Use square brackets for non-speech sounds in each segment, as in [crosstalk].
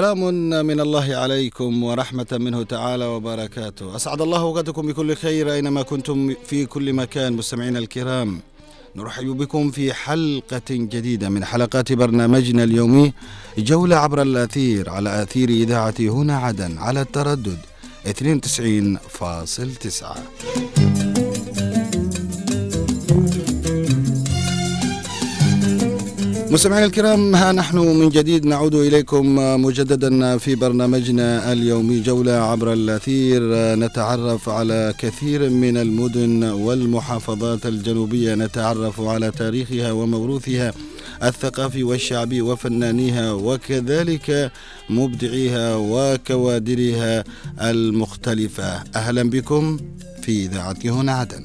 سلام من الله عليكم ورحمة منه تعالى وبركاته. أسعد الله أوقاتكم بكل خير أينما كنتم في كل مكان مستمعينا الكرام. نرحب بكم في حلقة جديدة من حلقات برنامجنا اليومي جولة عبر الأثير على أثير إذاعة هنا عدن على التردد 92.9 مستمعينا الكرام ها نحن من جديد نعود إليكم مجددا في برنامجنا اليومي جولة عبر الأثير. نتعرف على كثير من المدن والمحافظات الجنوبية. نتعرف على تاريخها وموروثها الثقافي والشعبي وفنانيها وكذلك مبدعيها وكوادرها المختلفة. أهلا بكم في إذاعة هنا عدن.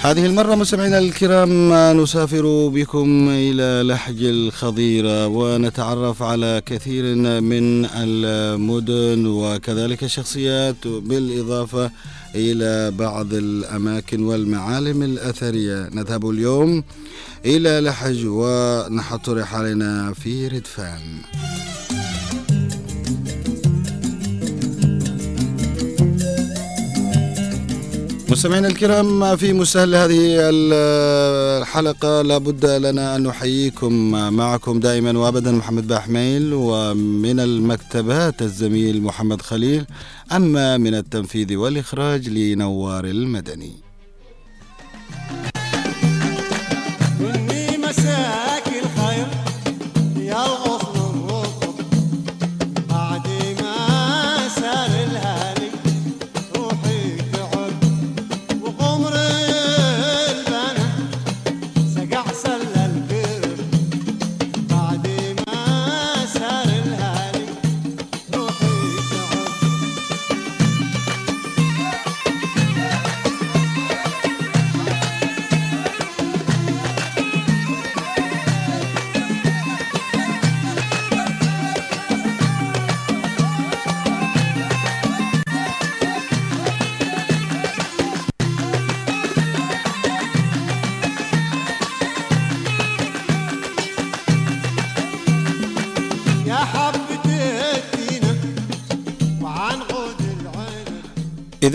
هذه المرة مستمعينا الكرام نسافر بكم إلى لحج الخضيرة ونتعرف على كثير من المدن وكذلك الشخصيات بالإضافة إلى بعض الأماكن والمعالم الأثرية. نذهب اليوم إلى لحج ونحط رحالنا في ردفان. مستمعينا الكرام في مستهل هذه الحلقة لابد لنا أن نحييكم معكم دائما وأبدا محمد باحميل ومن المكتبات الزميل محمد خليل أما من التنفيذ والإخراج لنوار المدني.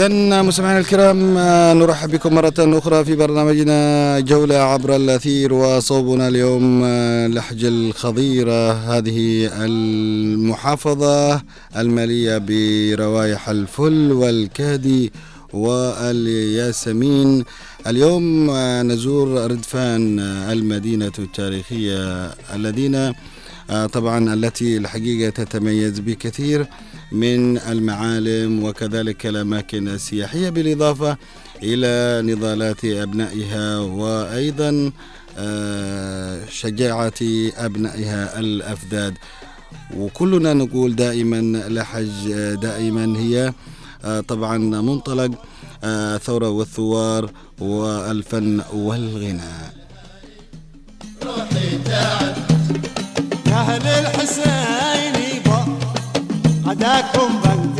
إذا مستمعينا الكرام نرحب بكم مرة أخرى في برنامجنا جولة عبر الأثير وصوبنا اليوم لحج الخضيرة. هذه المحافظة المالية بروايح الفل والكادي والياسمين. اليوم نزور ردفان المدينة التاريخية الذين آه، طبعا التي الحقيقة تتميز بكثير. من المعالم وكذلك الأماكن السياحية بالإضافة إلى نضالات أبنائها وأيضا آه، شجاعة أبنائها الأفداد. وكلنا نقول دائما لحج آه، دائما هي آه، طبعا منطلق الثورة والثوار والفن والغناء. يا أهل الحسين. ada con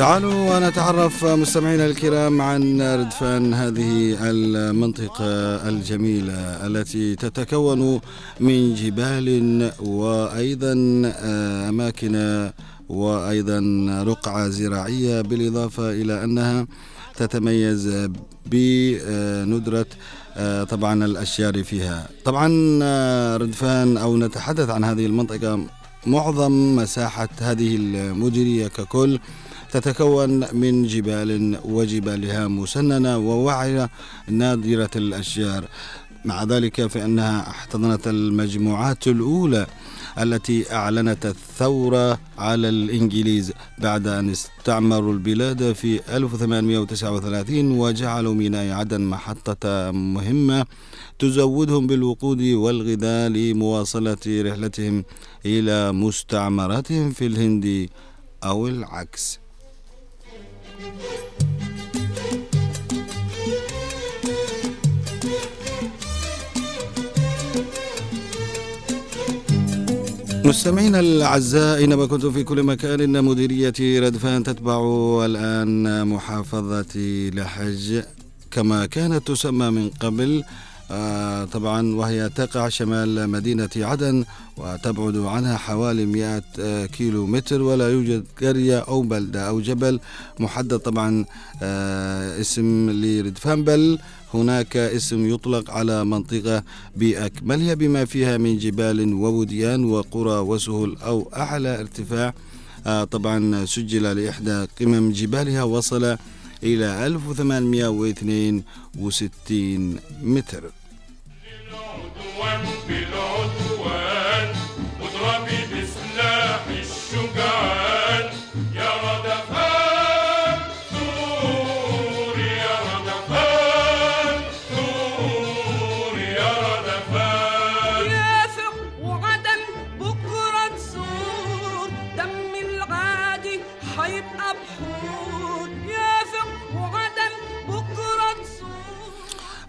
تعالوا ونتعرف مستمعينا الكرام عن ردفان هذه المنطقة الجميلة التي تتكون من جبال وأيضا آه، أماكن وأيضا رقعة زراعية بالإضافة إلى أنها تتميز بندرة آه، طبعا الأشجار فيها. طبعا آه، ردفان أو نتحدث عن هذه المنطقة معظم مساحة هذه المديرية ككل تتكون من جبال وجبالها مسننة ووعرة نادرة الأشجار. مع ذلك فإنها احتضنت المجموعات الأولى التي أعلنت الثورة على الإنجليز بعد أن استعمروا البلاد في 1839 وجعلوا ميناء عدن محطة مهمة تزودهم بالوقود والغذاء لمواصلة رحلتهم إلى مستعمراتهم في الهند أو العكس. مستمعينا الأعزاء اينما كنتم في كل مكان إن مديريه ردفان تتبع الآن محافظه لحج كما كانت تسمى من قبل. طبعا وهي تقع شمال مدينة عدن وتبعد عنها حوالي 100 آه كيلو متر ولا يوجد قرية أو بلدة أو جبل محدد. طبعا آه اسم لردفان بل هناك اسم يطلق على منطقة بأكملها بما فيها من جبال ووديان وقرى وسهول أو أعلى ارتفاع. آه طبعا سجل لإحدى قمم جبالها وصل إلى 1862 متر. belong.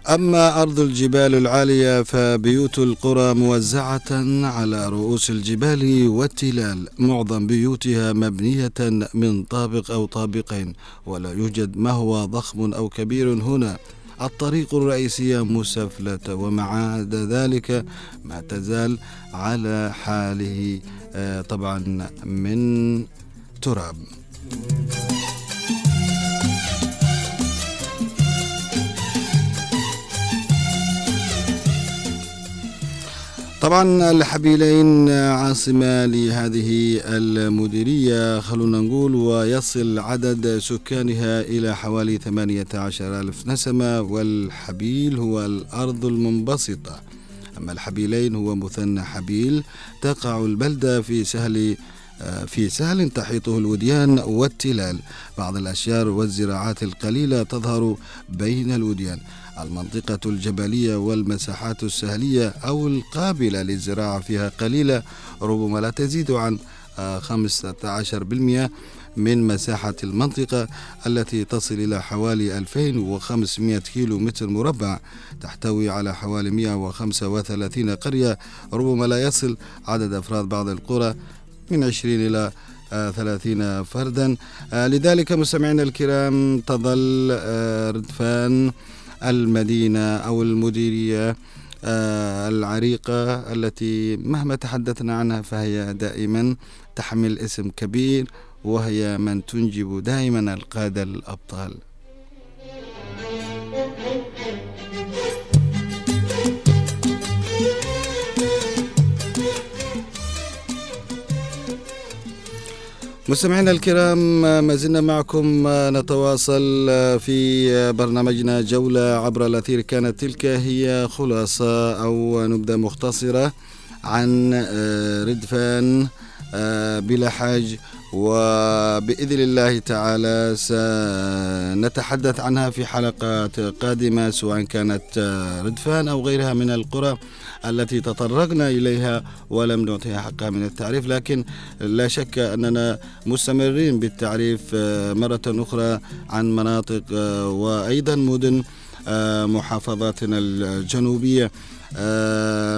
أما أرض الجبال العالية فبيوت القرى موزعة على رؤوس الجبال والتلال معظم بيوتها مبنية من طابق أو طابقين ولا يوجد ما هو ضخم أو كبير هنا. الطريق الرئيسية مسفلة ومع ذلك ما تزال على حاله آه، طبعا من تراب. طبعا الحبيلين عاصمة لهذه المديرية خلونا نقول ويصل عدد سكانها إلى حوالي 18 ألف نسمة والحبيل هو الأرض المنبسطة. أما الحبيلين هو مثنى حبيل تقع البلدة في سهل في سهل تحيطه الوديان والتلال. بعض الأشجار والزراعات القليلة تظهر بين الوديان. المنطقة الجبلية والمساحات السهلية أو القابلة للزراعة فيها قليلة ربما لا تزيد عن آه، 15% من مساحة المنطقة التي تصل إلى حوالي 2500 كيلو متر مربع تحتوي على حوالي 135 قرية ربما لا يصل عدد أفراد بعض القرى من 20 إلى آه، 30 فردا. آه، لذلك مستمعينا الكرام تظل آه، ردفان المدينة أو المديرية آه، العريقة التي مهما تحدثنا عنها فهي دائما تحمل اسم كبير وهي من تنجب دائما القادة الأبطال. مستمعينا الكرام ما زلنا معكم نتواصل في برنامجنا جولة عبر الأثير. كانت تلك هي خلاصة أو نبذة مختصرة عن ردفان بلا حاج. وبإذن الله تعالى سنتحدث عنها في حلقات قادمة سواء كانت ردفان أو غيرها من القرى. التي تطرقنا إليها ولم نعطيها حقها من التعريف لكن لا شك أننا مستمرين بالتعريف آه، مرة أخرى عن مناطق آه، وأيضا مدن آه، محافظاتنا الجنوبية.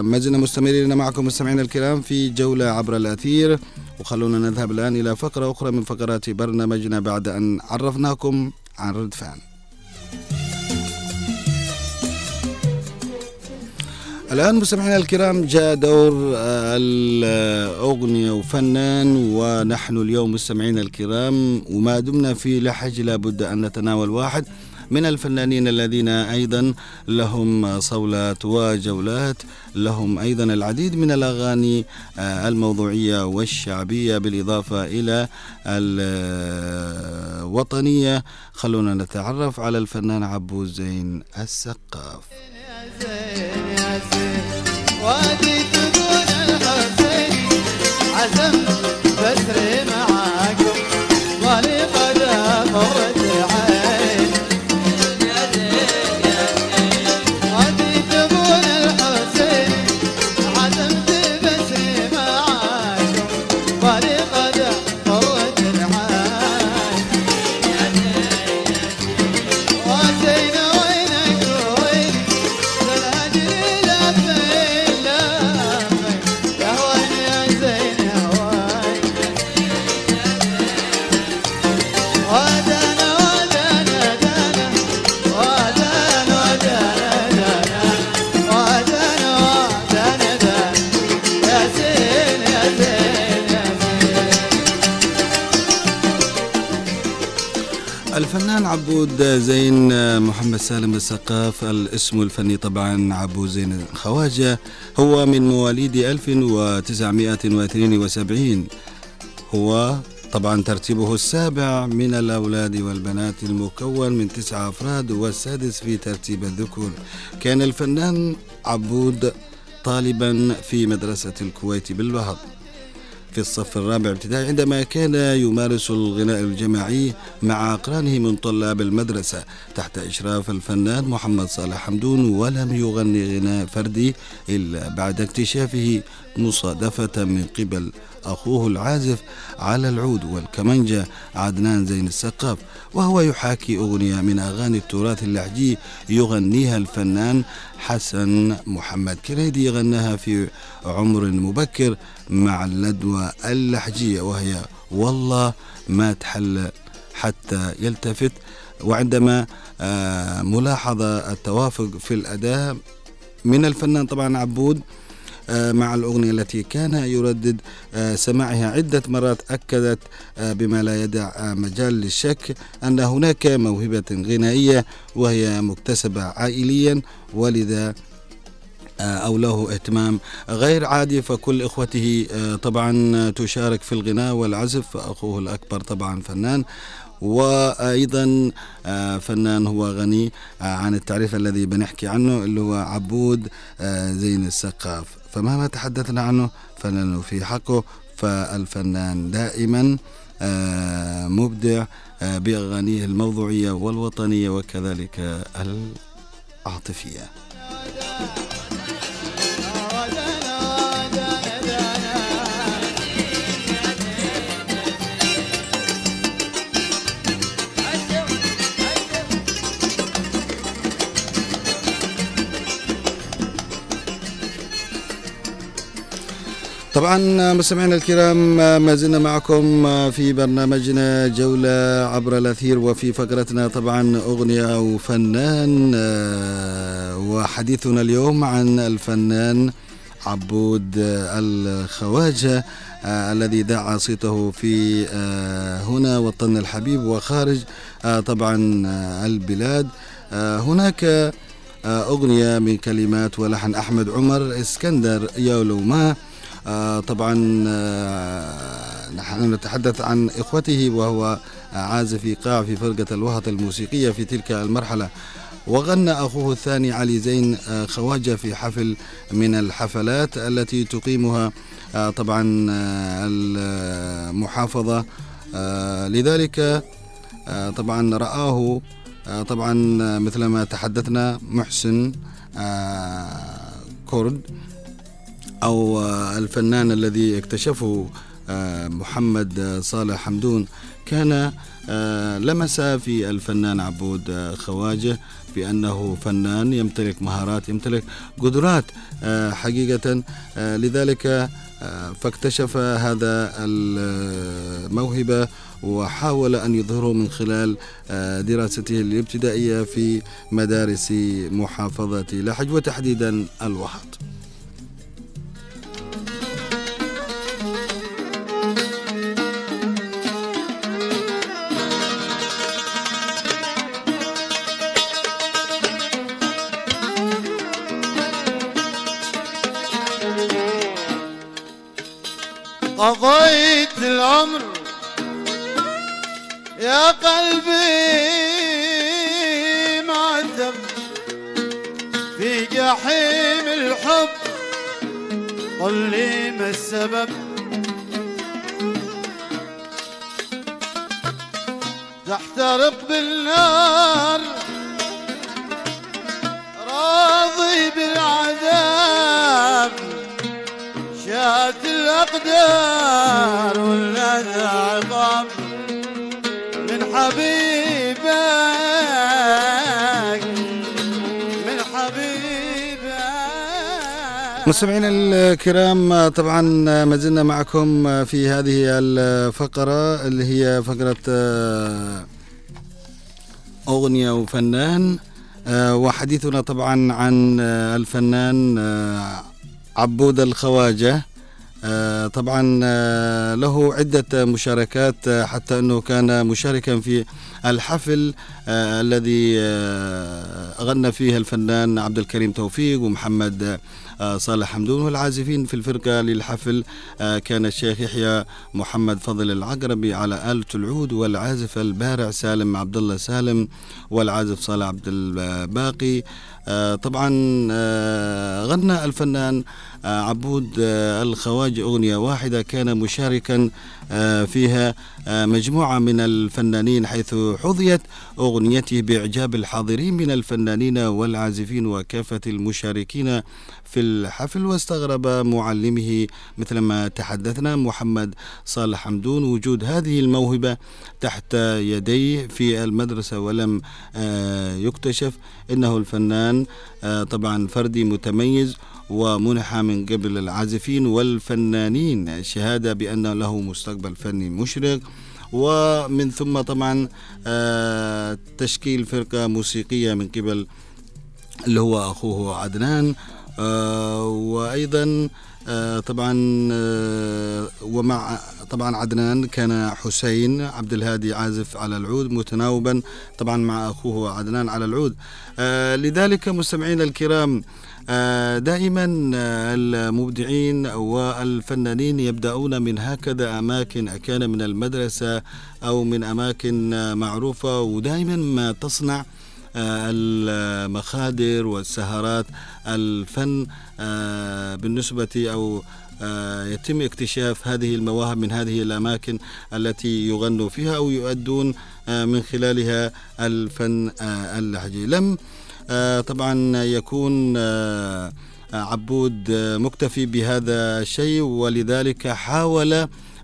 ما زلنا مستمرين معكم مستمعينا الكرام في جولة عبر الأثير. وخلونا نذهب الآن إلى فقرة أخرى من فقرات برنامجنا بعد أن عرفناكم عن ردفان الآن مستمعينا الكرام جاء دور آه، الأغنية وفنان ونحن اليوم مستمعينا الكرام وما دمنا في لحج لابد أن نتناول واحد من الفنانين الذين أيضا لهم صولات وجولات لهم أيضا العديد من الأغاني آه، الموضوعية والشعبية بالإضافة إلى الوطنية. خلونا نتعرف على الفنان عبو زين السقاف. وادي الفنان عبود زين محمد سالم السقاف الاسم الفني طبعا عبو زين خواجة هو من مواليد 1972 هو طبعا ترتيبه السابع من الأولاد والبنات المكون من تسعة أفراد والسادس في ترتيب الذكور. كان الفنان عبود طالبا في مدرسة الكويت بالبهض في الصف الرابع ابتدائي عندما كان يمارس الغناء الجماعي مع أقرانه من طلاب المدرسة تحت إشراف الفنان محمد صالح حمدون ولم يغني غناء فردي إلا بعد اكتشافه مصادفة من قبل أخوه العازف على العود والكمنجة عدنان زين السقاف وهو يحاكي أغنية من أغاني التراث اللحجي يغنيها الفنان حسن محمد. كريدي غناها في عمر مبكر مع الندوة اللحجية وهي والله ما تحل حتى يلتفت. وعندما آه، ملاحظة التوافق في الأداء من الفنان طبعا عبود مع الأغنية التي كان يردد آه، سماعها عدة مرات أكدت آه، بما لا يدع آه، مجال للشك أن هناك موهبة غنائية وهي مكتسبة عائليا ولذا آه، أو له اهتمام غير عادي. فكل إخوته آه، طبعا تشارك في الغناء والعزف فأخوه الأكبر طبعا فنان وأيضا آه، فنان هو غني آه، عن التعريف الذي بنحكي عنه اللي هو عبود آه، زين السقاف. فمهما تحدثنا عنه فنحن في حقه فالفنان دائما مبدع بأغانيه الموضوعية والوطنية وكذلك العاطفية. طبعا مستمعينا الكرام ما زلنا معكم في برنامجنا جولة عبر الأثير وفي فقرتنا طبعا أغنية أو فنان آه، وحديثنا اليوم عن الفنان عبود الخواجة آه، الذي دعا صيته في آه، هنا وطن الحبيب وخارج طبعا البلاد. هناك أغنية من كلمات ولحن أحمد عمر إسكندر يولو ما طبعا آه، نحن نتحدث عن إخوته وهو عازف إيقاع في فرقة الوهط الموسيقية في تلك المرحلة. وغنى أخوه الثاني علي زين آه، خواجة في حفل من الحفلات التي تقيمها آه، طبعا آه، المحافظة. آه، لذلك آه، طبعا رآه آه، طبعا آه، مثل ما تحدثنا محسن آه، كرد. أو الفنان الذي اكتشفه آه، محمد صالح حمدون كان آه، لمس في الفنان عبود آه، خواجه بأنه فنان يمتلك مهارات يمتلك قدرات حقيقة لذلك فاكتشف هذا الموهبة وحاول أن يظهره من خلال دراسته الابتدائية في مدارس محافظة لحج وتحديدا الوهط يا قلبي معذب في جحيم الحب قل لي ما السبب. تحترق بالنار راضي بالعذاب. شات الأقدار ولا عقاب حبيبك من حبيبك. مستمعينا الكرام طبعا ما زلنا معكم في هذه الفقرة اللي هي فقرة آه، أغنية وفنان. آه، وحديثنا طبعا عن الفنان آه، عبود الخواجة. آه، طبعا آه، له عدة مشاركات آه، حتى أنه كان مشاركا في الحفل آه، الذي آه، غنى فيه الفنان عبد الكريم توفيق ومحمد آه، صالح حمدون. والعازفين في الفرقة للحفل آه، كان الشيخ يحيى محمد فضل العقربي على آلة العود والعازف البارع سالم عبد الله سالم والعازف صالح عبد الباقي. آه، طبعا آه، غنى الفنان آه، عبود آه، الخواجة أغنية واحدة كان مشاركا آه، فيها آه، مجموعة من الفنانين حيث حظيت أغنيته بإعجاب الحاضرين من الفنانين والعازفين وكافة المشاركين في الحفل واستغرب معلمه مثلما تحدثنا محمد صالح حمدون وجود هذه الموهبة تحت يديه في المدرسة ولم آه، يكتشف إنه الفنان آه، طبعا فردي متميز ومنح من قبل العازفين والفنانين شهادة بأن له مستقبل فني مشرق. ومن ثم طبعا آه، تشكيل فرقة موسيقية من قبل اللي هو أخوه عدنان. آه، وأيضا آه، طبعا ومع طبعا عدنان كان حسين عبد الهادي عازف على العود متناوبا طبعا مع أخوه عدنان على العود. لذلك مستمعينا الكرام دائما آه، المبدعين والفنانين يبدأون من هكذا أماكن كان من المدرسة أو من أماكن آه، معروفة ودائما ما تصنع آه، المخادر والسهرات الفن آه، بالنسبة أو آه، يتم اكتشاف هذه المواهب من هذه الأماكن التي يغنوا فيها أو يؤدون آه، من خلالها الفن آه، اللهجي. لم آه، طبعا يكون آه، عبود آه، مكتفي بهذا الشيء ولذلك حاول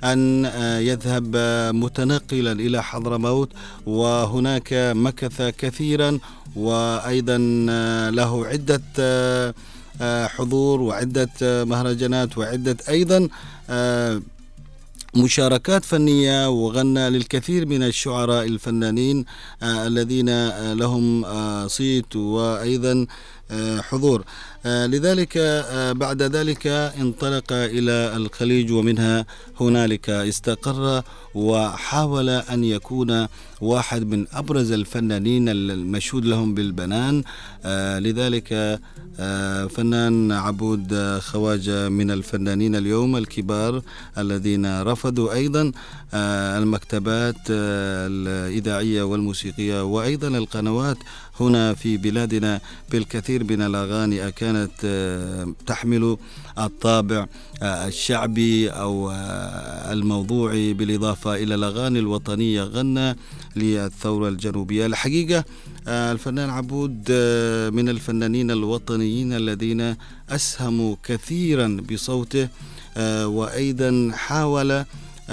أن آه، يذهب آه، متنقلا إلى حضرموت وهناك مكث كثيرا وأيضا آه، له عدة آه، آه، حضور وعدة آه، مهرجانات وعدة أيضا آه، مشاركات فنية وغنى للكثير من الشعراء الفنانين آه، الذين آه، لهم آه، صيت وأيضا حضور. لذلك بعد ذلك انطلق إلى الخليج ومنها هنالك استقر وحاول أن يكون واحد من أبرز الفنانين المشهود لهم بالبنان. آه، لذلك آه، فنان عبود خواجة من الفنانين اليوم الكبار الذين رفضوا أيضا آه، المكتبات آه، الإذاعية والموسيقية وأيضا القنوات هنا في بلادنا. بالكثير من الأغاني كانت آه، تحمل الطابع الشعبي أو آه، الموضوعي بالإضافة إلى الأغاني الوطنية غنى للثورة الجنوبية. الحقيقة آه، الفنان عبود آه، من الفنانين الوطنيين الذين أسهموا كثيرا بصوته آه، وأيضا حاول آه،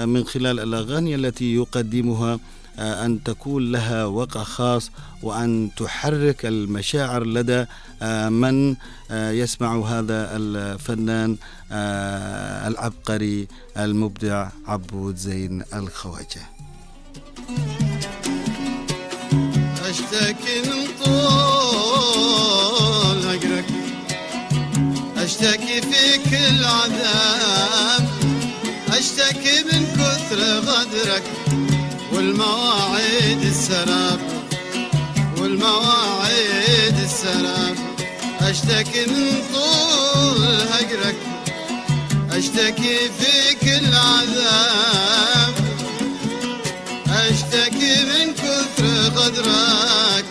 من خلال الأغاني التي يقدمها آه، أن تكون لها وقع خاص وأن تحرك المشاعر لدى آه، من آه، يسمع هذا الفنان آه، العبقري المبدع عبود زين الخواجة. أشتكي من طول هجرك أشتكي فيك العذاب أشتكي من كثر غدرك والمواعيد السراب. والمواعيد السراب أشتكي من طول هجرك أشتكي فيك العذاب. أشتكي من كثر غدرك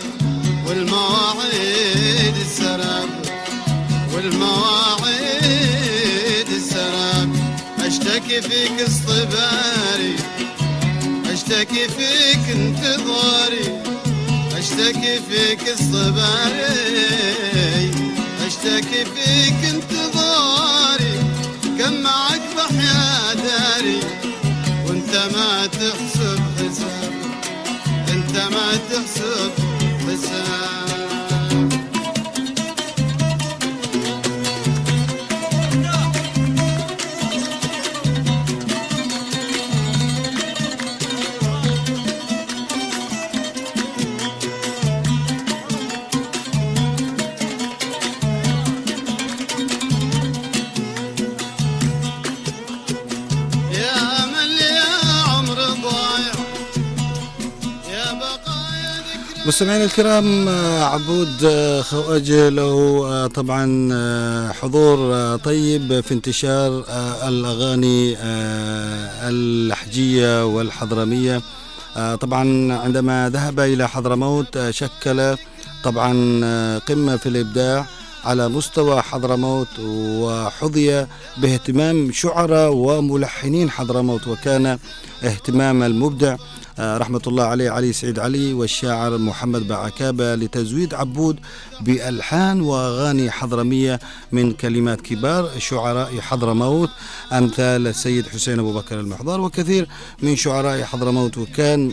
والمواعيد السراب والمواعيد أشتكي فيك اصطباري أشتكي فيك انتظاري. اشتكي فيك اصطباري اشتكي فيك انتظاري كم معك بحيا داري وأنت ما تحسب حساب أنت ما تحسب حساب مستمعينا الكرام آه، عبود آه، خواجه له آه، طبعا آه، حضور طيب في انتشار الأغاني اللحجيه والحضرمية. طبعا عندما ذهب إلى حضرموت شكل طبعا قمة في الإبداع على مستوى حضرموت وحظي باهتمام شعراء وملحنين حضرموت وكان اهتمام المبدع رحمة الله عليه علي سعيد علي والشاعر محمد بعكابة لتزويد عبود بألحان وأغاني حضرمية من كلمات كبار شعراء حضرموت أمثال السيد حسين أبو بكر المحضار وكثير من شعراء حضرموت. وكان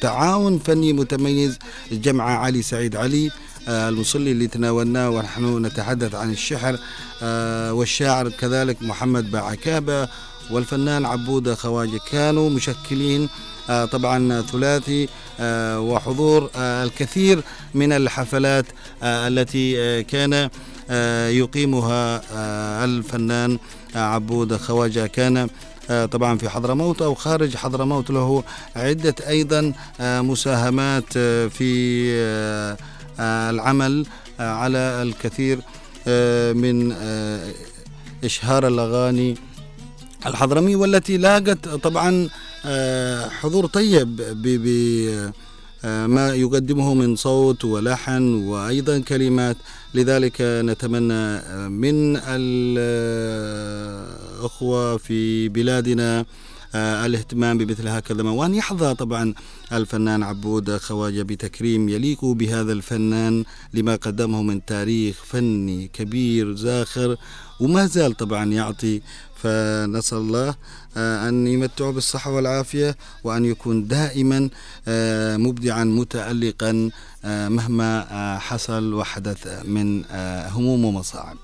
تعاون فني متميز جمع علي سعيد علي آه، المصلي اللي تناولناه ونحن نتحدث عن الشحر آه، والشاعر كذلك محمد بعكابة والفنان عبودة خواجة كانوا مشكلين طبعا ثلاثي آه، وحضور آه، الكثير من الحفلات آه، التي آه، كان آه، يقيمها آه، الفنان آه، عبود خواجة. كان آه، طبعا في حضرموت أو خارج حضرموت له عدة أيضا آه، مساهمات آه، في آه، آه، العمل آه، على الكثير آه، من آه، إشهار الأغاني الحضرمي والتي لاقت طبعا آه، حضور طيب ب ب- آه، يقدمه من صوت ولحن وأيضا كلمات. لذلك نتمنى آه، من الأخوة في بلادنا آه، الاهتمام بمثل هكذا وأن يحظى طبعا الفنان عبود خواجة بتكريم يليق بهذا الفنان لما قدمه من تاريخ فني كبير زاخر وما زال طبعا يعطي فنسأل الله آه، أن يمتعه بالصحة والعافية وأن يكون دائما آه، مبدعا متألقا آه، مهما حصل وحدث من هموم ومصاعب.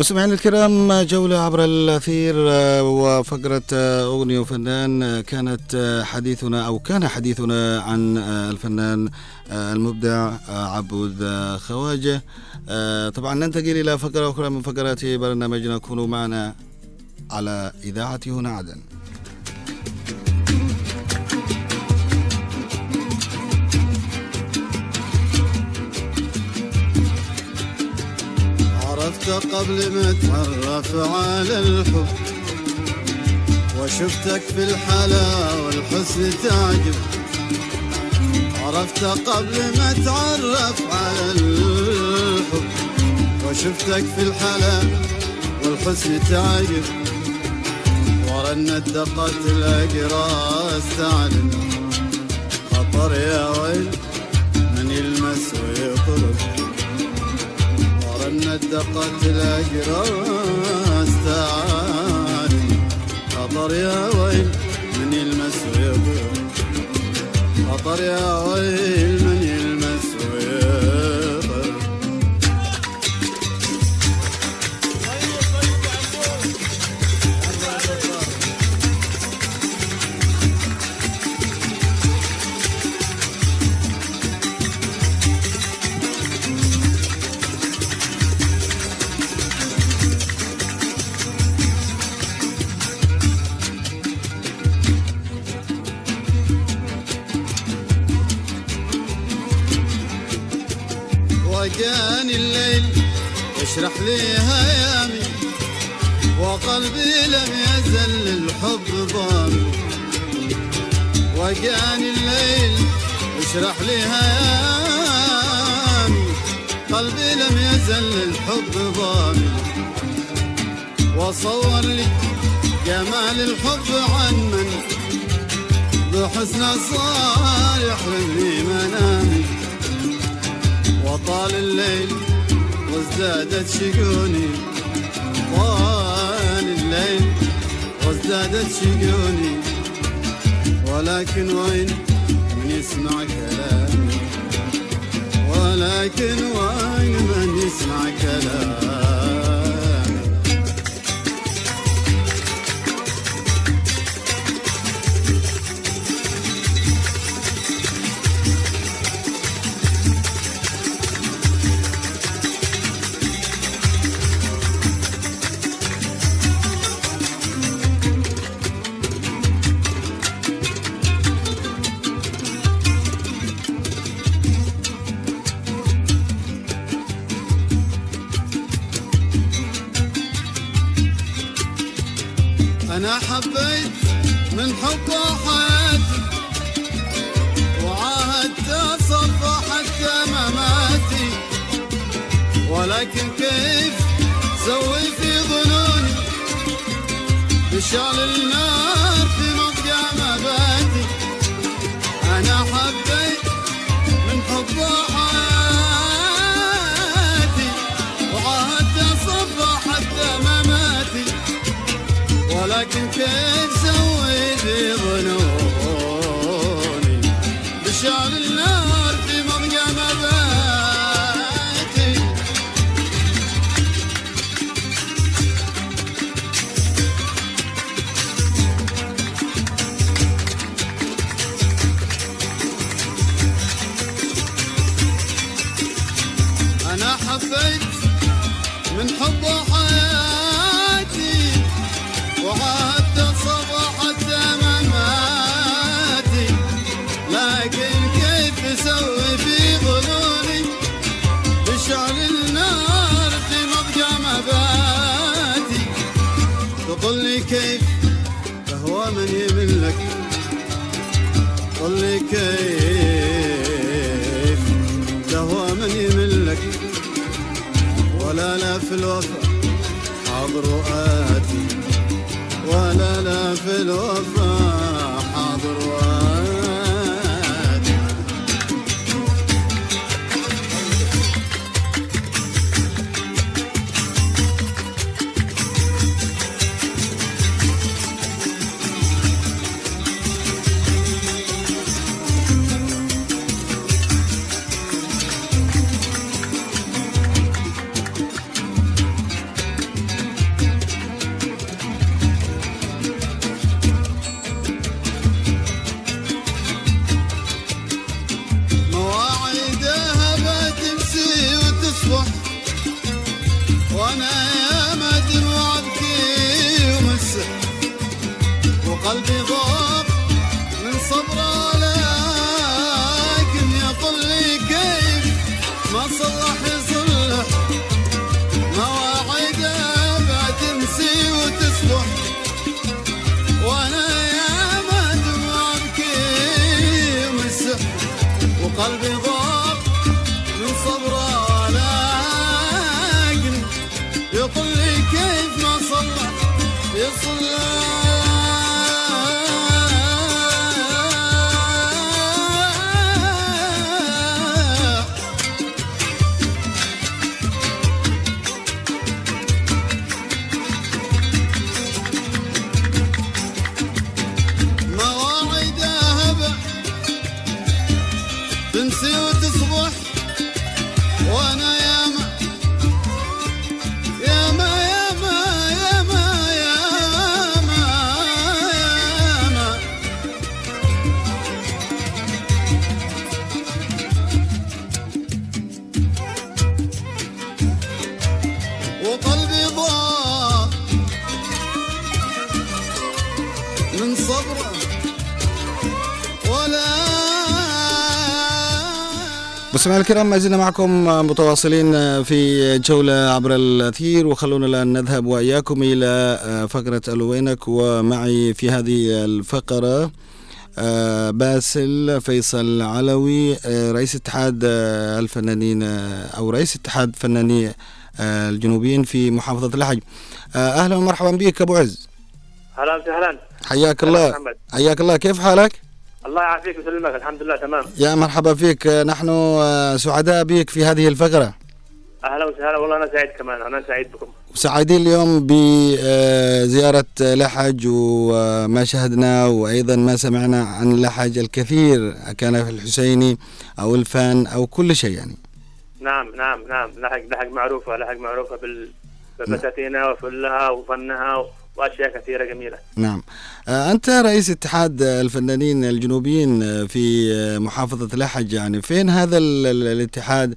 مستمعينا الكرام جولة عبر الأثير آه، وفقرة آه، أغنية وفنان آه، كانت حديثنا أو كان حديثنا عن الفنان المبدع عبود خواجة. طبعا ننتقل إلى فقرة أخرى من فقرات برنامجنا. كونوا معنا على إذاعة هنا عدن. عرفت قبل ما اتعرف على الحب وشفتك في الحلا والحسن تعجب. عرفت قبل ما اتعرف على الحب وشفتك في الحلا والحسن تعجب. ورنت دقت الاقراص تعلم خطر يا ويل ورنت دقت الأجراس تعالي. خطر يا ويل من يلمس ويطير خطر يا ويل وجاني الليل اشرح لي هيامي وقلبي لم يزل الحب ضامي. وجاني الليل اشرح لي هيامي قلبي لم يزل الحب ضامي. وصور لي جمال الحب عن من بحسن صار يحرمني منامي. وطال الليل وازدادت شجوني. طال الليل وازدادت شجوني. ولكن وين من يسمع كلامي؟ ولكن وين من يسمع كلامي؟ ولكن كيف سوي في ظنوني بشعل النار في مضجع مباتي أنا حبيت من حبه حياتي وعاهدت أصفى حتى مماتي ولكن كيف سويت ظنوني؟ كيف تهوى من يملك ولا لا في الوفا حاضر وآتي ولا لا في الوفا. مستمعينا الكرام ما زلنا معكم متواصلين في جولة عبر الأثير وخلونا الآن نذهب وإياكم إلى فقرة ألوينك ومعي في هذه الفقرة آه، باسل فيصل علوي آه، رئيس اتحاد آه، الفنانين آه، أو رئيس اتحاد فناني آه، الجنوبيين في محافظة لحج آه، أهلا ومرحبا بك أبو عز. أهلا وسهلا. حياك أهلا الله. حياك الله. كيف حالك؟ الله يعافيك ويسلمك. الحمد لله تمام. يا مرحبا فيك. آه، نحن آه، سعداء بك في هذه الفقرة. أهلا وسهلا. والله أنا سعيد كمان. أنا سعيد بكم. سعيدين اليوم بزيارة لحج وما شاهدنا وأيضا ما سمعنا عن لحج الكثير كان في الحسيني أو الفان أو كل شيء يعني. نعم نعم نعم. لحق لحق معروفة لحق معروفة بال بفساتينها وفلها وفنها وأشياء كثيرة جميلة. نعم. آه، أنت رئيس اتحاد الفنانين الجنوبيين آه، في آه، محافظة لحج. يعني فين هذا ال- ال- الاتحاد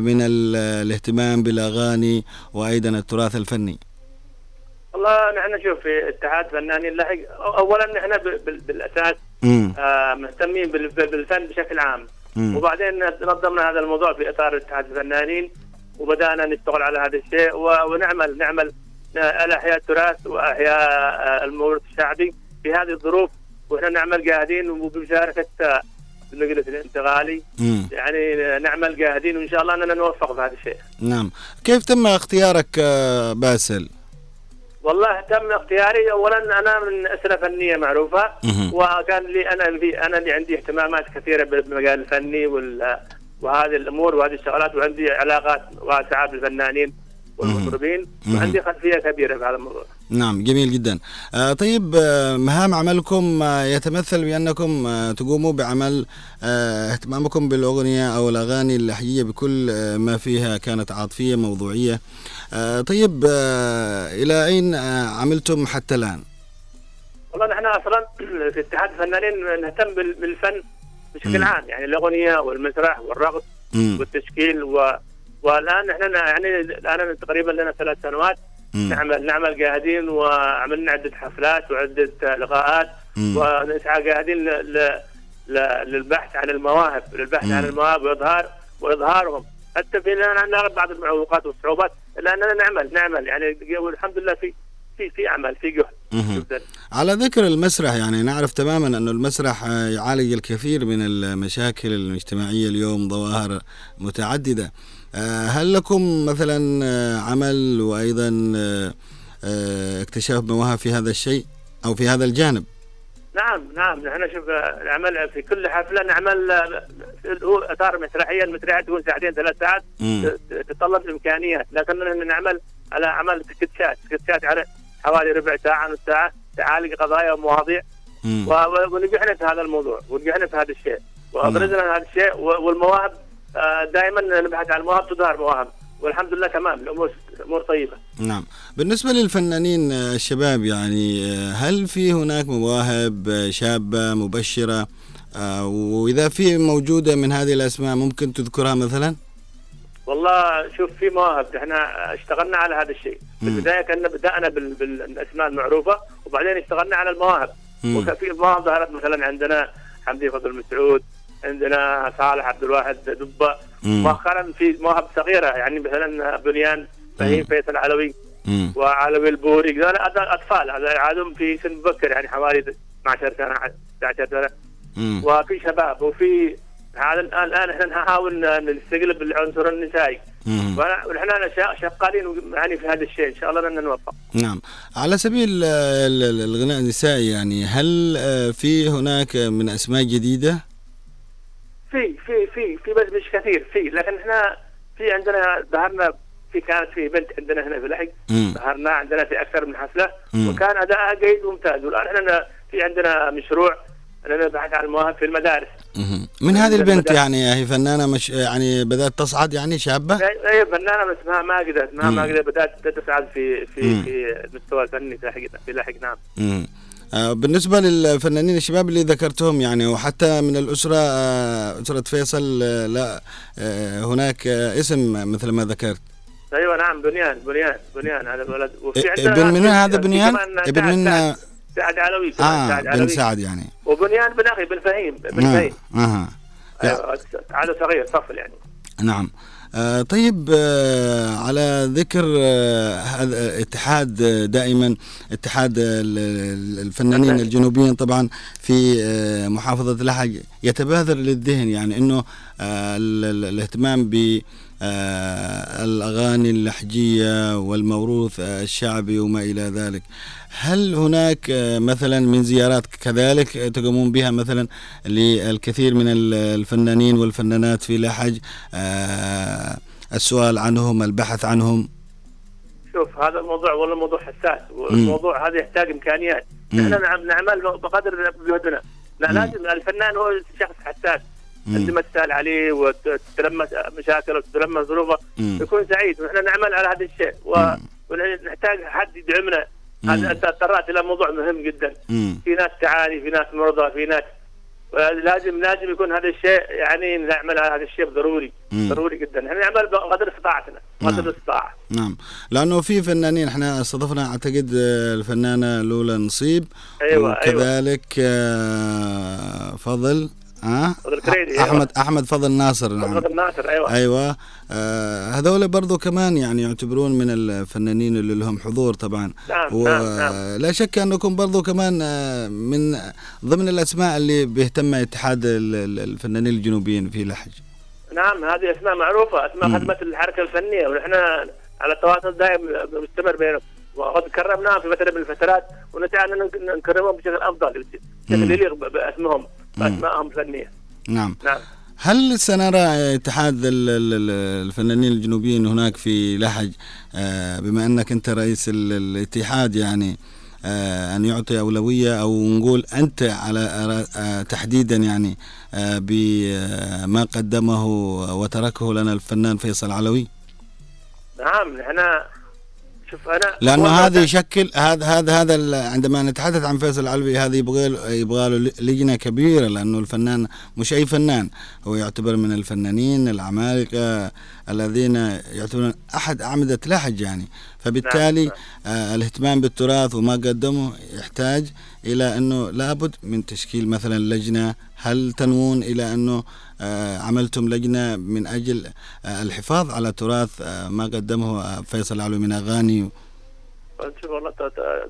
من ال- الاهتمام بالأغاني وأيضا التراث الفني؟ والله نحن شوف في اتحاد فنانين أو- اولا نحن بالأساس. آه، مهتمين بال- بالفن بشكل عام. مم. وبعدين نظمنا هذا الموضوع في إطار اتحاد الفنانين وبدأنا نشتغل على هذا الشيء ونعمل نعمل على احياء التراث وأحياء آه، الموروث الشعبي في هذه الظروف وإحنا نعمل جاهدين وبمشاركة آه، المجلس الانتقالي مم. يعني نعمل جاهدين وإن شاء الله أننا نوفق في هذا الشيء. نعم كيف تم اختيارك آه، باسل؟ والله تم اختياري اولا أنا من اسره فنية معروفة. وكان لي أنا في أنا اللي عندي اهتمامات كثيرة بالمجال الفني وال وهذه الأمور وهذه الشغلات وعندي علاقات واسعه بالفنانين والمطربين. وعندي خلفية كبيرة في هذا الموضوع. نعم جميل جدا آه طيب آه مهام عملكم آه يتمثل بأنكم آه تقوموا بعمل آه اهتمامكم بالأغنية أو الأغاني اللحجية بكل آه ما فيها كانت عاطفية موضوعية طيب إلى أين عملتم حتى الآن والله نحن أصلا [clears throat] في اتحاد الفنانين نهتم بال- بالفن بشكل. عام يعني الأغنية والمسرح والرقص. والتشكيل و والآن نحن يعني الآن تقريبا لنا ثلاث سنوات. مم. نعمل نعمل جاهدين وعملنا عدة حفلات وعدة لقاءات. ونسعى جاهدين ل... ل... ل... للبحث عن المواهب للبحث مم. عن المواهب واظهار وإظهارهم. حتى في نعرف بعض المعوقات والصعوبات. الا اننا نعمل نعمل. يعني والحمد لله في في في عمل في جهد. على ذكر المسرح يعني نعرف تماما أن المسرح يعالج الكثير من المشاكل الاجتماعية اليوم ظواهر متعددة. هل لكم مثلا آه، عمل وأيضا آه، آه، اكتشاف مواهب في هذا الشيء أو في هذا الجانب؟ نعم نعم. نحن شوف آه، نعمل في كل حفلة نعمل آه، هو اطار مسرحيه المسرحيه تكون ساعتين ثلاث ساعات تتطلب إمكانيات. لكن نحن نعمل على عمل سكتشات سكتشات على حوالي ربع ساعة نص ساعة تعالج قضايا ومواضيع. ونجحنا في هذا الموضوع ونجحنا في هذا الشيء. وأبرزنا هذا الشيء والمواهب دائما نبحث عن مواهب تظهر مواهب والحمد لله تمام الأمور امور طيبة. نعم. بالنسبة للفنانين آه، الشباب يعني آه، هل في هناك مواهب آه، شابة مبشرة؟ آه، وإذا في موجودة من هذه الأسماء ممكن تذكرها مثلا؟ والله شوف في مواهب. إحنا اشتغلنا على هذا الشيء. في. البداية كنا بدأنا بال- بالأسماء المعروفة وبعدين اشتغلنا على المواهب. مم. وكان في مواهب ظهرت مثلا عندنا حمدي فضل مسعود عندنا صالح عبد الواحد مم. مؤخرا في مواهب صغيرة يعني مثلا بنيان فهيم. فيصل علوي. وعلوي البوري هذول أطفال هذا عادهم في سن مبكر يعني حوالي 12 سنة 19 سنة مم. وفي شباب وفي هذا الان الآن إحنا نحاول نستقلب العنصر النسائي. ونحن شغالين يعني في هذا الشيء إن شاء الله لن نوفق نعم على سبيل ال- ال- الغناء النسائي يعني هل آه، في هناك من أسماء جديدة في في في في بس مش كثير في لكن إحنا في عندنا ظهرنا في كانت في بنت عندنا هنا في لحق مم. ظهرنا عندنا في أكثر من حفلة مم. وكان ادائها جيد وممتاز والآن إحنا في عندنا مشروع اننا نبحث عن المواهب في المدارس. من هذه البنت المدارس. يعني هي فنانة مش يعني بدأت تصعد يعني شابة أي فنانة بس اسمها ماجده اسمها مم. ماجده بدأت تصعد في في مم. في المستوى الفني في لحق في لحق نعم مم. بالنسبة للفنانين الشباب اللي ذكرتهم يعني وحتى من الأسرة آه، أسرة فيصل آه، لا آه، هناك آه، اسم مثل ما ذكرت. أيوه نعم بنيان بنيان بنيان هذا الولد. وفي إيه، عندنا ابن من هذا بنيان؟ ابن من- سعد- علوي آه سعد بن علوي. سعد يعني. وبنيان بن أخي بن فهيم بن آه. فهيم. آه. أيوة، عدد صغير صفل يعني. نعم. آه، طيب آه، على ذكر آه، هذا اتحاد آه، دائما اتحاد ال- ال- الفنانين نعم. الجنوبيين طبعا في آه، محافظة لحج يتبادر للذهن يعني إنه آه، ال- ال- الاهتمام ب آه، الأغاني اللحجية والموروث آه، الشعبي وما إلى ذلك هل هناك آه، مثلا من زيارات كذلك تقومون بها مثلا للكثير من ال- الفنانين والفنانات في لحج آه، السؤال عنهم البحث عنهم شوف هذا الموضوع والله موضوع حساس والموضوع هذا يحتاج إمكانيات. إحنا نعم نعمل بقدر جهدنا لا. لازم الفنان هو شخص حساس. عندما تسأل عليه وتتلمس مشاكله وتتلمس ظروفه. يكون سعيد ونحن نعمل على هذا الشيء. ونحتاج حد يدعمنا. هذا أنت تطرقت إلى موضوع مهم جدا. مم. في ناس تعاني في ناس مرضى في ناس لازم لازم يكون هذا الشيء يعني نعمل هذا الشيء ضروري مم. ضروري جدا. إحنا نعمل بقدر استطاعتنا. نعم. قدر الاستطاعه نعم. لأنه في فنانين إحنا استضفنا أعتقد آه، الفنانة لولا نصيب. أيوة، وكذلك آه، فضل. ها فضل كريدي، أيوة. أحمد أحمد فضل ناصر نعم محمد الناصر أيوه أيوه آه هذول برضو كمان يعني يعتبرون من الفنانين اللي لهم حضور طبعا نعم، نعم، نعم. لا شك أنكم برضو كمان آه، من ضمن الأسماء اللي بيهتم اتحاد ال- ال- الفنانين الجنوبيين في لحج نعم هذه أسماء معروفة أسماء. خدمة الحركة الفنية ونحن على تواصل دائم مستمر بينهم وقد كرمناهم في فترة من الفترات ونسعى أن نك- نكرمهم بشكل أفضل. بشكل يليق بأسمهم باسمائهم الفنيه نعم. نعم. هل سنرى اتحاد ال- ال- ال- الفنانين الجنوبيين هناك في لحج؟ آه، بما أنك أنت رئيس ال- الاتحاد يعني آه، أن يعطي أولوية أو نقول أنت على آه، تحديدا يعني بما قدمه وتركه لنا الفنان فيصل علوي؟ نعم نحن شوف أنا لأنه هذا يشكل هذا هذا هذا عندما نتحدث عن فيصل علوي هذا يبغى يبغى له لجنة كبيرة لأنه الفنان مش أي فنان. هو يعتبر من الفنانين العمالقه الذين يعتبرون أحد أعمدة لحج يعني. فبالتالي نعم. آه الاهتمام بالتراث وما قدمه يحتاج إلى أنه لابد من تشكيل مثلا لجنة. هل تنوون إلى أنه عملتم لجنة من أجل آه الحفاظ على تراث آه ما قدمه آه فيصل علوي من أغاني شوف والله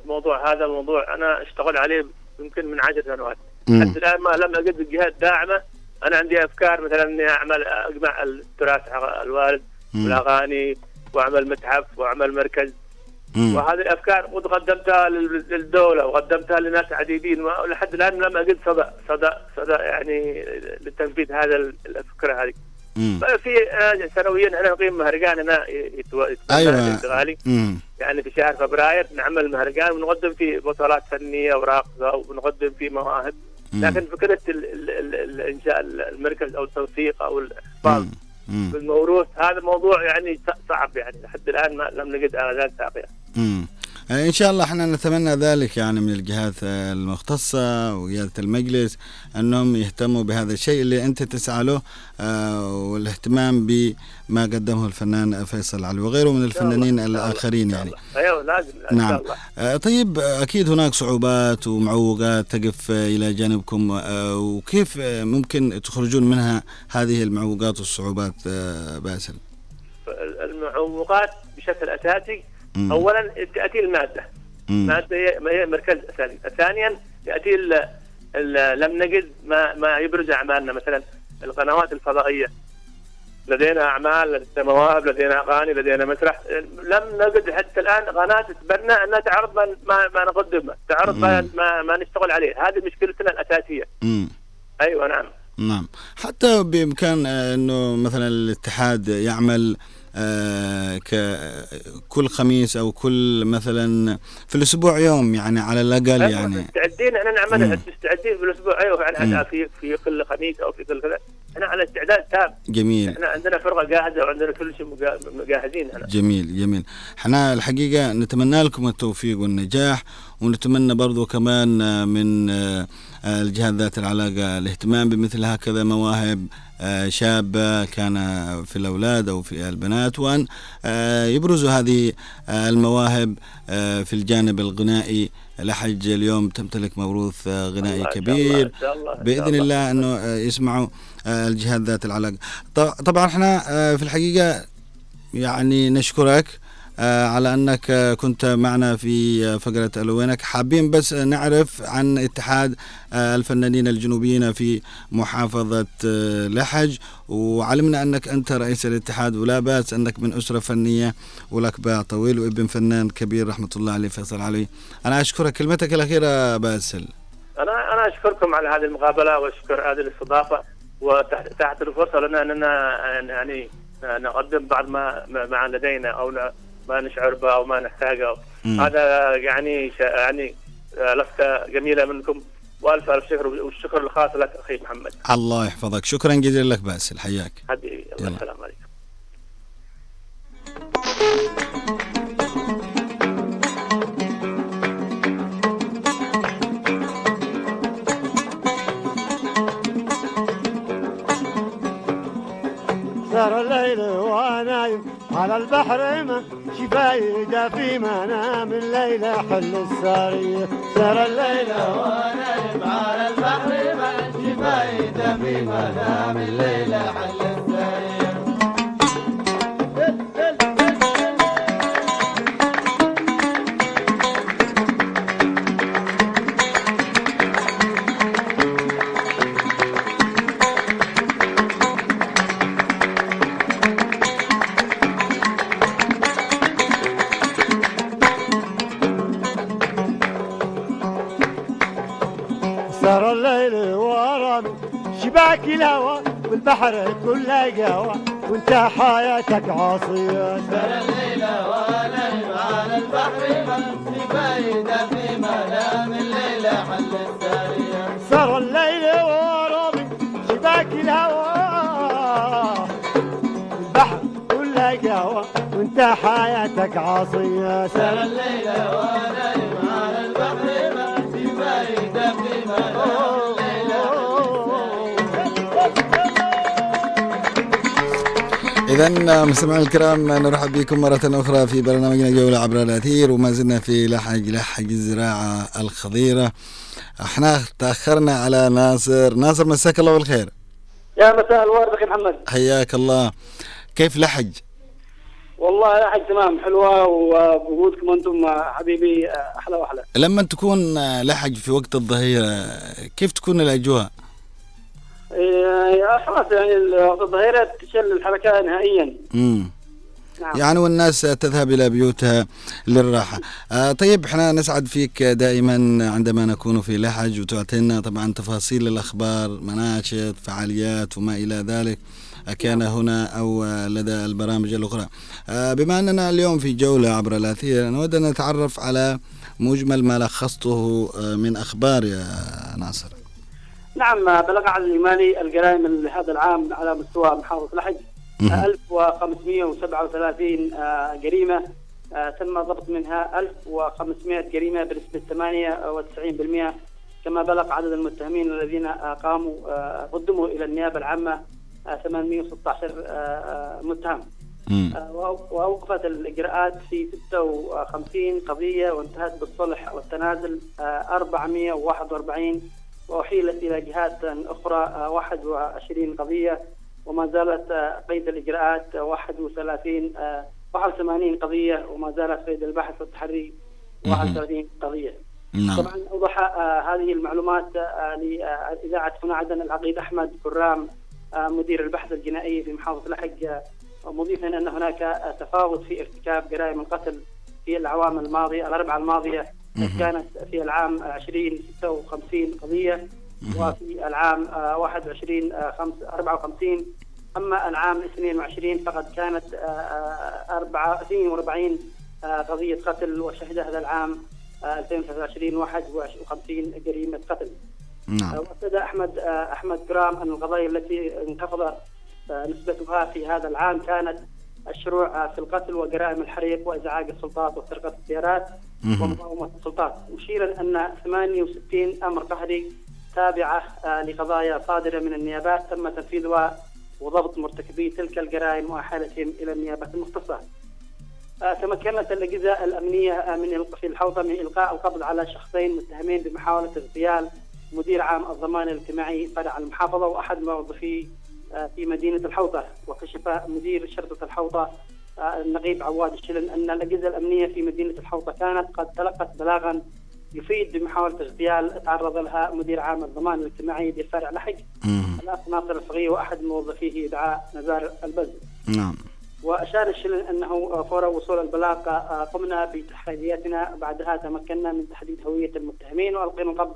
الموضوع هذا موضوع أنا أشتغل عليه يمكن من عشر سنوات. حتى الآن ما لم أجد الجهات داعمة أنا عندي أفكار مثلا إني أعمل أجمع التراث الوالد مم. والأغاني وأعمل متحف وأعمل مركز. وهذه الأفكار قد قدمتها لل- للدولة وقدمتها لناس عديدين ولحد الآن لم اجد صدى صدى صدى يعني لتنفيذ هذا ال- الفكرة هذه. في آه، سنويا إحنا نقيم مهرجان هنا يتو- يتو- أيوة. الغالي مم. يعني في شهر فبراير نعمل مهرجان ونقدم فيه بطولات فنية وراقصة ونقدم فيه مواهب. لكن فكره ال ال ال ال انشاء المركز أو التوثيق أو الاحتفاظ. بالموروث هذا موضوع يعني صعب يعني لحد الآن ما لم نجد آذان ساقيه مم. إن شاء الله إحنا نتمنى ذلك يعني من الجهات المختصة وقياده المجلس أنهم يهتموا بهذا الشيء اللي أنت تسعى له آه، والاهتمام بما قدمه الفنان فيصل علي وغيره من الفنانين الآخرين يعني. أيوه لازم إن نعم. شاء الله. آه، طيب أكيد هناك صعوبات ومعوقات تقف إلى جانبكم آه، وكيف ممكن تخرجون منها هذه المعوقات والصعوبات آه، باسل؟ المعوقات بشكل أساسي مم. اولا تأتي المادة. مم. مادة هي ما هي مركز أساسي. ثانيا ياتي ال ال لم نجد ما ما يبرز أعمالنا. مثلا القنوات الفضائية. لدينا أعمال لدينا مواهب لدينا أغاني لدينا مسرح. لم نجد حتى الآن قناة تتبنى انها تعرض ما ما, ما نقدمه. تعرض ما, مم. ما ما نشتغل عليه. هذه مشكلتنا الأساسية. مم. أيوه نعم. نعم. حتى بإمكان آه، أنه مثلا الاتحاد يعمل كل خميس أو كل مثلا في الأسبوع يوم يعني على الأقل أيوة، يعني. مستعدين إحنا. نعمل مستعدين في الأسبوع؟ أيوه. يعني في في كل خميس أو في كل كذا إحنا على استعداد تام. جميل. إحنا عندنا فرقة جاهزة وعندنا كل شيء مجهزين إحنا. جميل جميل. إحنا الحقيقة نتمنى لكم التوفيق والنجاح ونتمنى برضو كمان آه، من آه، آه، الجهات ذات العلاقة الاهتمام بمثل هكذا مواهب آه، شابة كان في الأولاد أو في البنات وأن آه، يبرزوا هذه آه، المواهب آه، في الجانب الغنائي. لحج اليوم تمتلك موروث آه، غنائي الله، كبير. الله، الله، بإذن الله. إنه آه، يسمعوا آه، الجهات ذات العلاقة. طبعا إحنا آه، في الحقيقة يعني نشكرك آه، على أنك آه، كنت معنا في آه، فقرة الوينك حابين بس آه، نعرف عن اتحاد آه، الفنانين الجنوبيين في محافظة آه، لحج. وعلمنا أنك أنت رئيس الاتحاد ولا بأس أنك من أسرة فنية ولك باع طويل وابن فنان كبير رحمة الله عليه فيصل علي. أنا أشكرك كلمتك الأخيرة باسل. أنا أنا أشكركم على هذه المقابلة وأشكر هذه الاستضافة وتحت تحت الفرصة لنا أننا يعني نقدم بعض ما ما لدينا لا- ما نشعر به أو ما نحتاجه. هذا يعني ش- يعني لفته جميلة منكم. وألف ألف شكر والشكر الخاص لك أخي محمد. الله يحفظك. شكرا جزيلا لك باسل. حياك. حبيبي. الله السلام عليكم على البحر ما شي فايدة في منام الليل حل السارية سار الليل وأنا على البحر ما شي فايدة في منام الليل حل السارية وانت حياتك عاصية. سار الليل وأنا على البحر ما فايدة في منام الليل حل السارية سار الليل ورامي شباك الهوى. البحر كله قهوى وانت حياتك عاصية. سار الليل وأنا إذا مستمعينا الكرام نرحب بكم مرة أخرى في برنامجنا جولة عبر الأثير وما زلنا في لحج لحج الزراعة الخضيرة. إحنا تأخرنا على ناصر. ناصر مساك الله بالخير. يا مساء الورد أخي محمد. حياك الله. كيف لحج والله لا حاجة تمام حلوة ووجودكم أنتم حبيبي أحلى وأحلى. لما تكون لحج في وقت الظهيرة كيف تكون الأجواء؟ خلاص يعني الظهيرة تشل الحركة نهائيا. مم. نعم. يعني والناس تذهب إلى بيوتها للراحة. آه طيب إحنا نسعد فيك دائما عندما نكون في لحج وتعطينا طبعا تفاصيل الأخبار مناشط فعاليات وما إلى ذلك كان هنا أو لدى البرامج الأخرى. آه بما أننا اليوم في جولة عبر الأثير نود أن نتعرف على مجمل ما لخصته آه، من أخبار يا ناصر. نعم بلغ عدد الاجمالي الجرائم لهذا العام على مستوى محافظة لحج مهم. 1537 آه، جريمة آه، تم ضبط منها 1500 جريمة بنسبة 98% كما بلغ عدد المتهمين الذين قاموا آه، قدموا إلى النيابة العامة آه، 816 آه، آه، متهم. وأوقفت الإجراءات في 56 قضية وانتهت بالصلح والتنازل آه، 441 وأحيلت إلى جهات أخرى آه، 21 قضية وما زالت قيد الإجراءات آه، 31 آه، 81 قضية وما زالت قيد البحث والتحري 31 قضية. نعم. طبعا أوضح آه، هذه المعلومات آه، لإذاعة هنا عدن العقيد أحمد كرام آه، مدير البحث الجنائي في محافظة لحج. مضيفا أن هناك تفاوت في ارتكاب جرائم القتل في الاعوام الماضية الأربعة الماضية. كانت في العام 2056 قضية وفي العام آه، 21 آه، خمس- 54 أما العام 22 فقد كانت آه، آه، 44 آه، قضية قتل وشهد هذا العام آه، 2023 51 جريمة قتل. نعم. واكد أحمد آه، أحمد جرام أن القضايا التي انخفض آه، نسبتها في هذا العام كانت الشروع آه، في القتل وجرائم الحريق وإزعاج السلطات وسرقة السيارات. ومقاومة السلطات مشيرا أن 68 أمر قهري تابعة آه، لقضايا صادرة من النيابات تم تنفيذها وضبط مرتكبي تلك الجرائم وإحالتهم إلى النيابة المختصة. آه، تمكنت الأجهزة الأمنية آه، من في الحوضة من إلقاء القبض على شخصين متهمين بمحاولة اغتيال مدير عام الضمان الاجتماعي فرع المحافظة وأحد موظفي في مدينة الحوضة وكشف مدير شرطة الحوضة آه، النقيب عواد الشلن أن الأجهزة الأمنية في مدينة الحوضة كانت قد تلقت بلاغا يفيد بمحاولة اغتيال تعرض لها مدير عام الضمان الاجتماعي بفرع لحج. الأخ ناصر الفقيه وأحد موظفيه يدعى نزار البز نعم وأشار الشلن أنه فور وصول البلاغ قمنا بتحرياتنا بعدها تمكنا من تحديد هوية المتهمين وألقينا القبض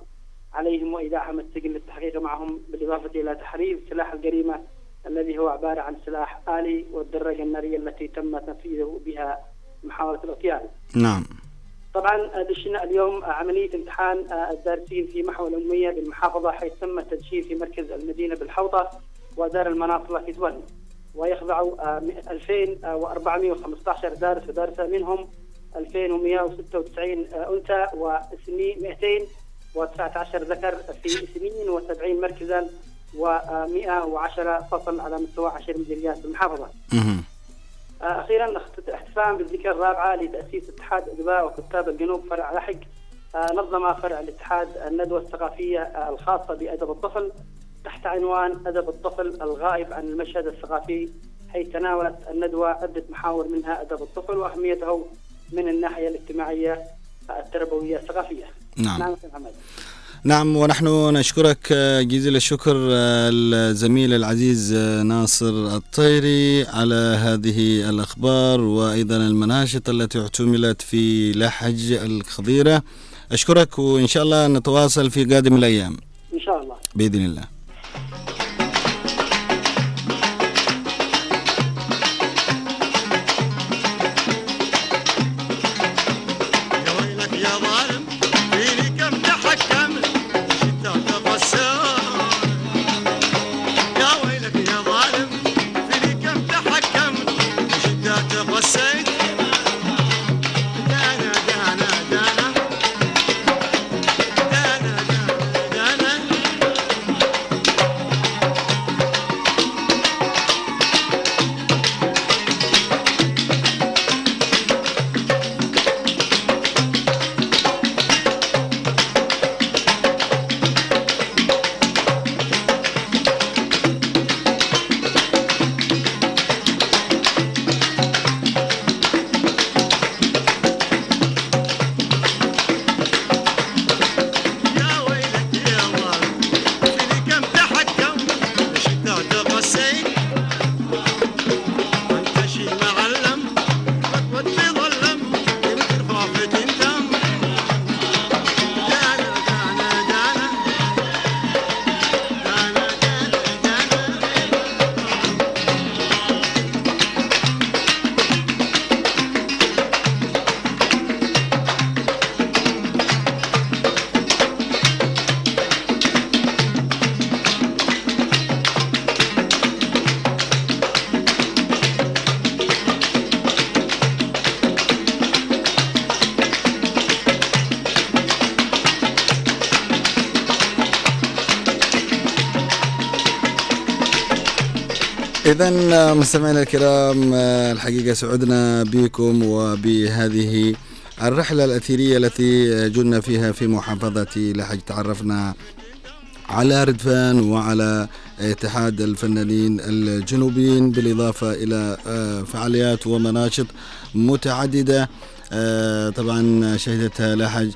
عليهم وإيداعهم السجن للتحقيق معهم بالإضافة إلى تحريف سلاح الجريمة الذي هو عبارة عن سلاح آلي والدراجة النارية التي تم تنفيذه بها محاولة الاغتيال. نعم. طبعا آه، دشنا اليوم آه، عملية امتحان آه، الدارسين في محو الأمية بالمحافظة حيث تم التدشين في مركز المدينة بالحوطة ودار المناطق في دول ويخضع 2415 دارس ودارسة منهم 2196 أنثى و 200 و19 ذكر في 72 مركزا و110 فصل على مستوى 10 ميداليات المحافظه. أخيرا احتفاء بالذكرى الرابعة لتأسيس اتحاد أدباء وكتاب الجنوب فرع لحق آه، نظم فرع الاتحاد الندوة الثقافية الخاصة بأدب الطفل تحت عنوان أدب الطفل الغائب عن المشهد الثقافي حيث تناولت الندوة عدة محاور منها أدب الطفل وأهميته من الناحية الاجتماعية التربوية الثقافية. نعم. نعم محمد. نعم ونحن نشكرك جزيل الشكر الزميل العزيز ناصر الطيري على هذه الأخبار وأيضا المناشط التي اعتملت في لحج الخضيرة أشكرك وإن شاء الله نتواصل في قادم الأيام إن شاء الله. بإذن الله إذا مستمعينا الكرام الحقيقة سعدنا بكم وبهذه الرحلة الأثيرية التي جلنا فيها في محافظة لحج. تعرفنا على ردفان وعلى اتحاد الفنانين الجنوبيين بالإضافة إلى آه، فعاليات ومناشط متعددة. آه، طبعا شهدتها لحج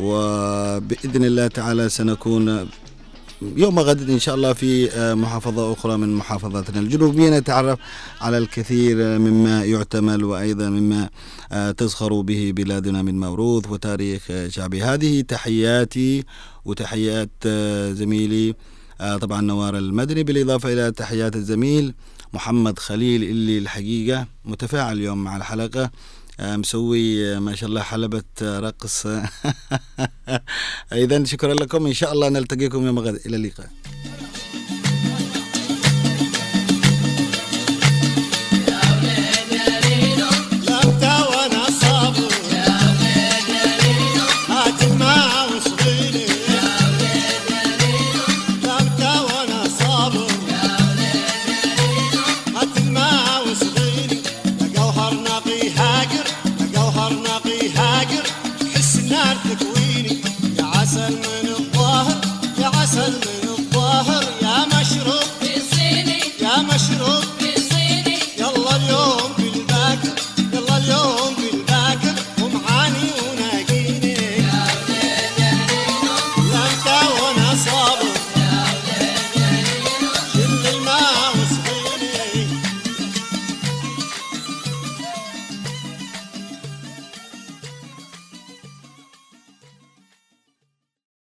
وبإذن الله تعالى سنكون يوم غد إن شاء الله في آه، محافظة أخرى من محافظاتنا. الجنوبية نتعرف على الكثير مما يعتمل وأيضا مما آه، تزخر به بلادنا من موروث وتاريخ آه، شعبي. هذه تحياتي وتحيات آه، زميلي آه، طبعا نوار المدني. بالإضافة إلى تحيات الزميل محمد خليل اللي الحقيقة متفاعل اليوم مع الحلقة. آه، مسوي آه، ما شاء الله حلبة آه، رقص. [laughs] إذا شكرا لكم. إن شاء الله نلتقيكم يوم غد. إلى اللقاء.